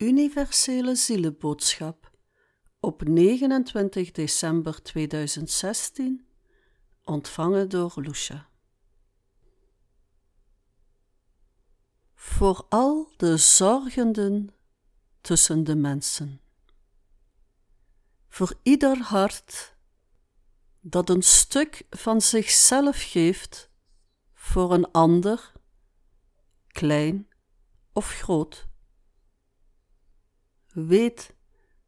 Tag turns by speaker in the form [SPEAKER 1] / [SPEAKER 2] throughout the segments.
[SPEAKER 1] Universele Zielenboodschap op 29 december 2016, ontvangen door Lucia. Voor al de zorgenden tussen de mensen. Voor ieder hart dat een stuk van zichzelf geeft voor een ander, klein of groot. Weet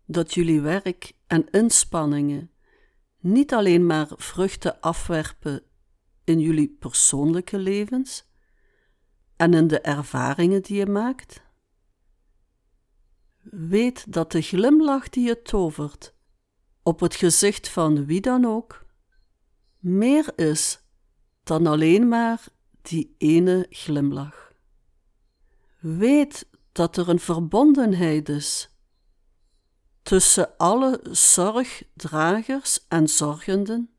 [SPEAKER 1] dat jullie werk en inspanningen niet alleen maar vruchten afwerpen in jullie persoonlijke levens en in de ervaringen die je maakt. Weet dat de glimlach die je tovert op het gezicht van wie dan ook meer is dan alleen maar die ene glimlach. Weet dat er een verbondenheid is tussen alle zorgdragers en zorgenden,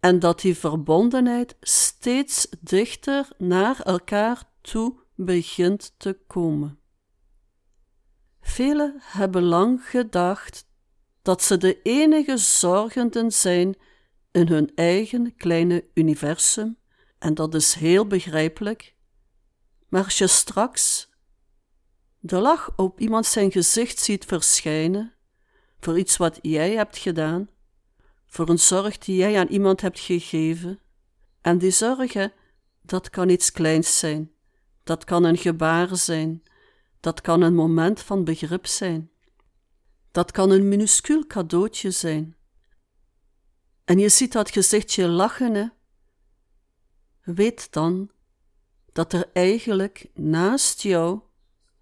[SPEAKER 1] en dat die verbondenheid steeds dichter naar elkaar toe begint te komen. Velen hebben lang gedacht dat ze de enige zorgenden zijn in hun eigen kleine universum, en dat is heel begrijpelijk. Maar als je straks de lach op iemand zijn gezicht ziet verschijnen, voor iets wat jij hebt gedaan, voor een zorg die jij aan iemand hebt gegeven. En die zorgen, dat kan iets kleins zijn, dat kan een gebaar zijn, dat kan een moment van begrip zijn, dat kan een minuscuul cadeautje zijn. En je ziet dat gezichtje lachen, hè? Weet dan dat er eigenlijk naast jou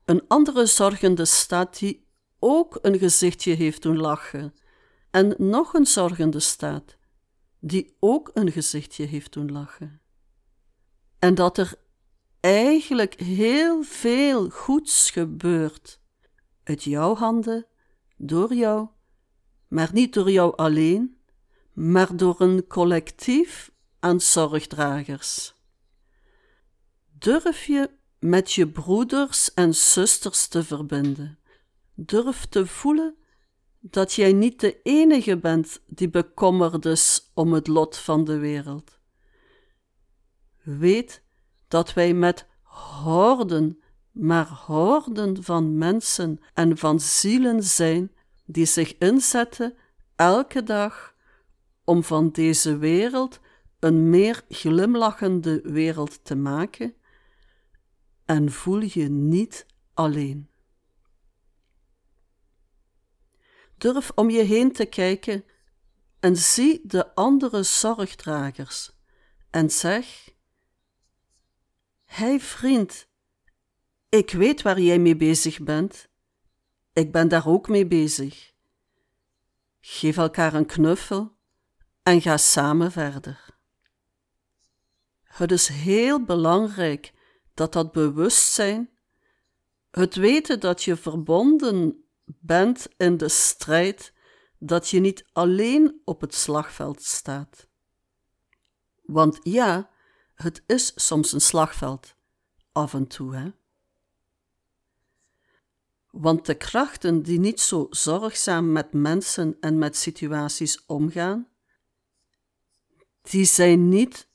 [SPEAKER 1] een andere zorgende staat die ook een gezichtje heeft doen lachen. En nog een zorgende staat die ook een gezichtje heeft doen lachen. En dat er eigenlijk heel veel goeds gebeurt uit jouw handen, door jou, maar niet door jou alleen, maar door een collectief aan zorgdragers. Durf je met je broeders en zusters te verbinden. Durf te voelen dat jij niet de enige bent die bekommerd is om het lot van de wereld. Weet dat wij met horden, maar horden van mensen en van zielen zijn die zich inzetten elke dag om van deze wereld een meer glimlachende wereld te maken en voel je niet alleen. Durf om je heen te kijken en zie de andere zorgdragers en zeg: Hé vriend, ik weet waar jij mee bezig bent. Ik ben daar ook mee bezig. Geef elkaar een knuffel en ga samen verder. Het is heel belangrijk dat dat bewustzijn, het weten dat je verbonden bent in de strijd, dat je niet alleen op het slagveld staat. Want ja, het is soms een slagveld, af en toe, hè. Want de krachten die niet zo zorgzaam met mensen en met situaties omgaan, die zijn niet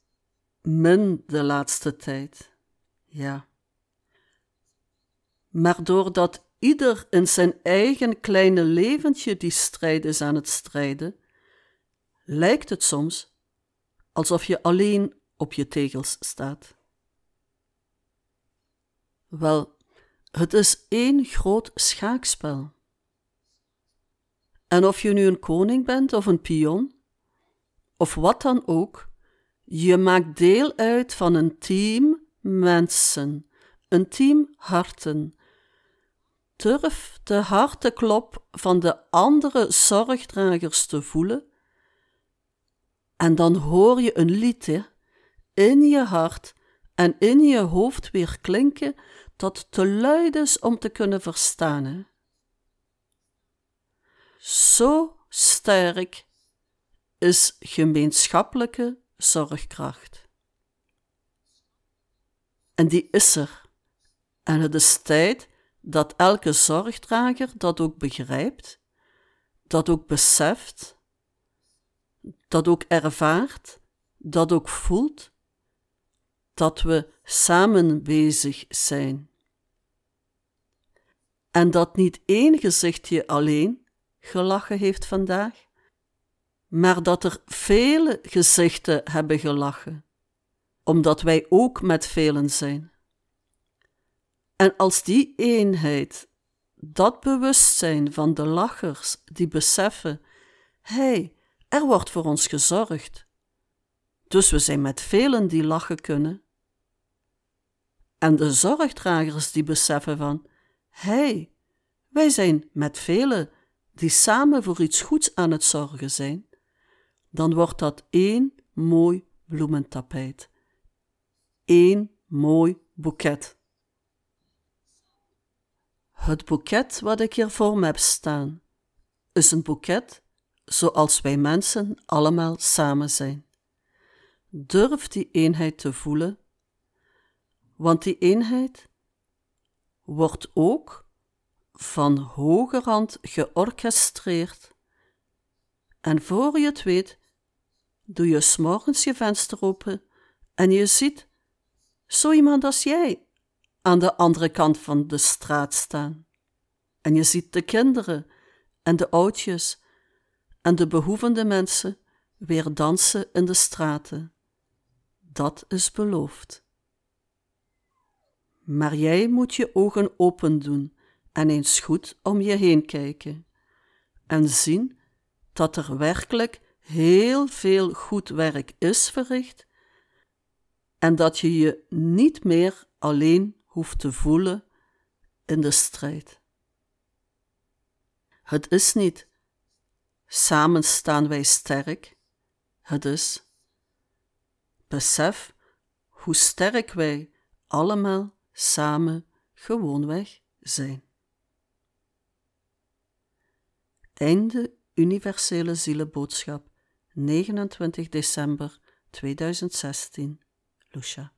[SPEAKER 1] min de laatste tijd. Ja. Maar doordat ieder in zijn eigen kleine leventje die strijd is aan het strijden, lijkt het soms alsof je alleen op je tegels staat. Wel, het is één groot schaakspel. En of je nu een koning bent of een pion, of wat dan ook, je maakt deel uit van een team mensen, een team harten. Durf de harteklop van de andere zorgdragers te voelen. En dan hoor je een lied in je hart en in je hoofd weer klinken dat te luid is om te kunnen verstaan. Zo sterk is gemeenschappelijke zorgkracht. En die is er. En het is tijd dat elke zorgdrager dat ook begrijpt, dat ook beseft, dat ook ervaart, dat ook voelt, dat we samen bezig zijn. En dat niet één gezichtje alleen gelachen heeft vandaag, maar dat er vele gezichten hebben gelachen, omdat wij ook met velen zijn. En als die eenheid, dat bewustzijn van de lachers die beseffen, hey, er wordt voor ons gezorgd, dus we zijn met velen die lachen kunnen. En de zorgdragers die beseffen van, hey, wij zijn met velen die samen voor iets goeds aan het zorgen zijn dan wordt dat één mooi bloementapijt. Eén mooi boeket. Het boeket wat ik hier voor me heb staan, is een boeket zoals wij mensen allemaal samen zijn. Durf die eenheid te voelen, want die eenheid wordt ook van hoger hand georchestreerd. En voor je het weet, doe je s'morgens je venster open en je ziet zo iemand als jij aan de andere kant van de straat staan. En je ziet de kinderen en de oudjes en de behoevende mensen weer dansen in de straten. Dat is beloofd. Maar jij moet je ogen open doen en eens goed om je heen kijken en zien dat er werkelijk heel veel goed werk is verricht en dat je je niet meer alleen hoeft te voelen in de strijd. Het is niet samen staan wij sterk, het is besef hoe sterk wij allemaal samen gewoonweg zijn. Einde Universele Zielenboodschap 29 december 2016, Lucia.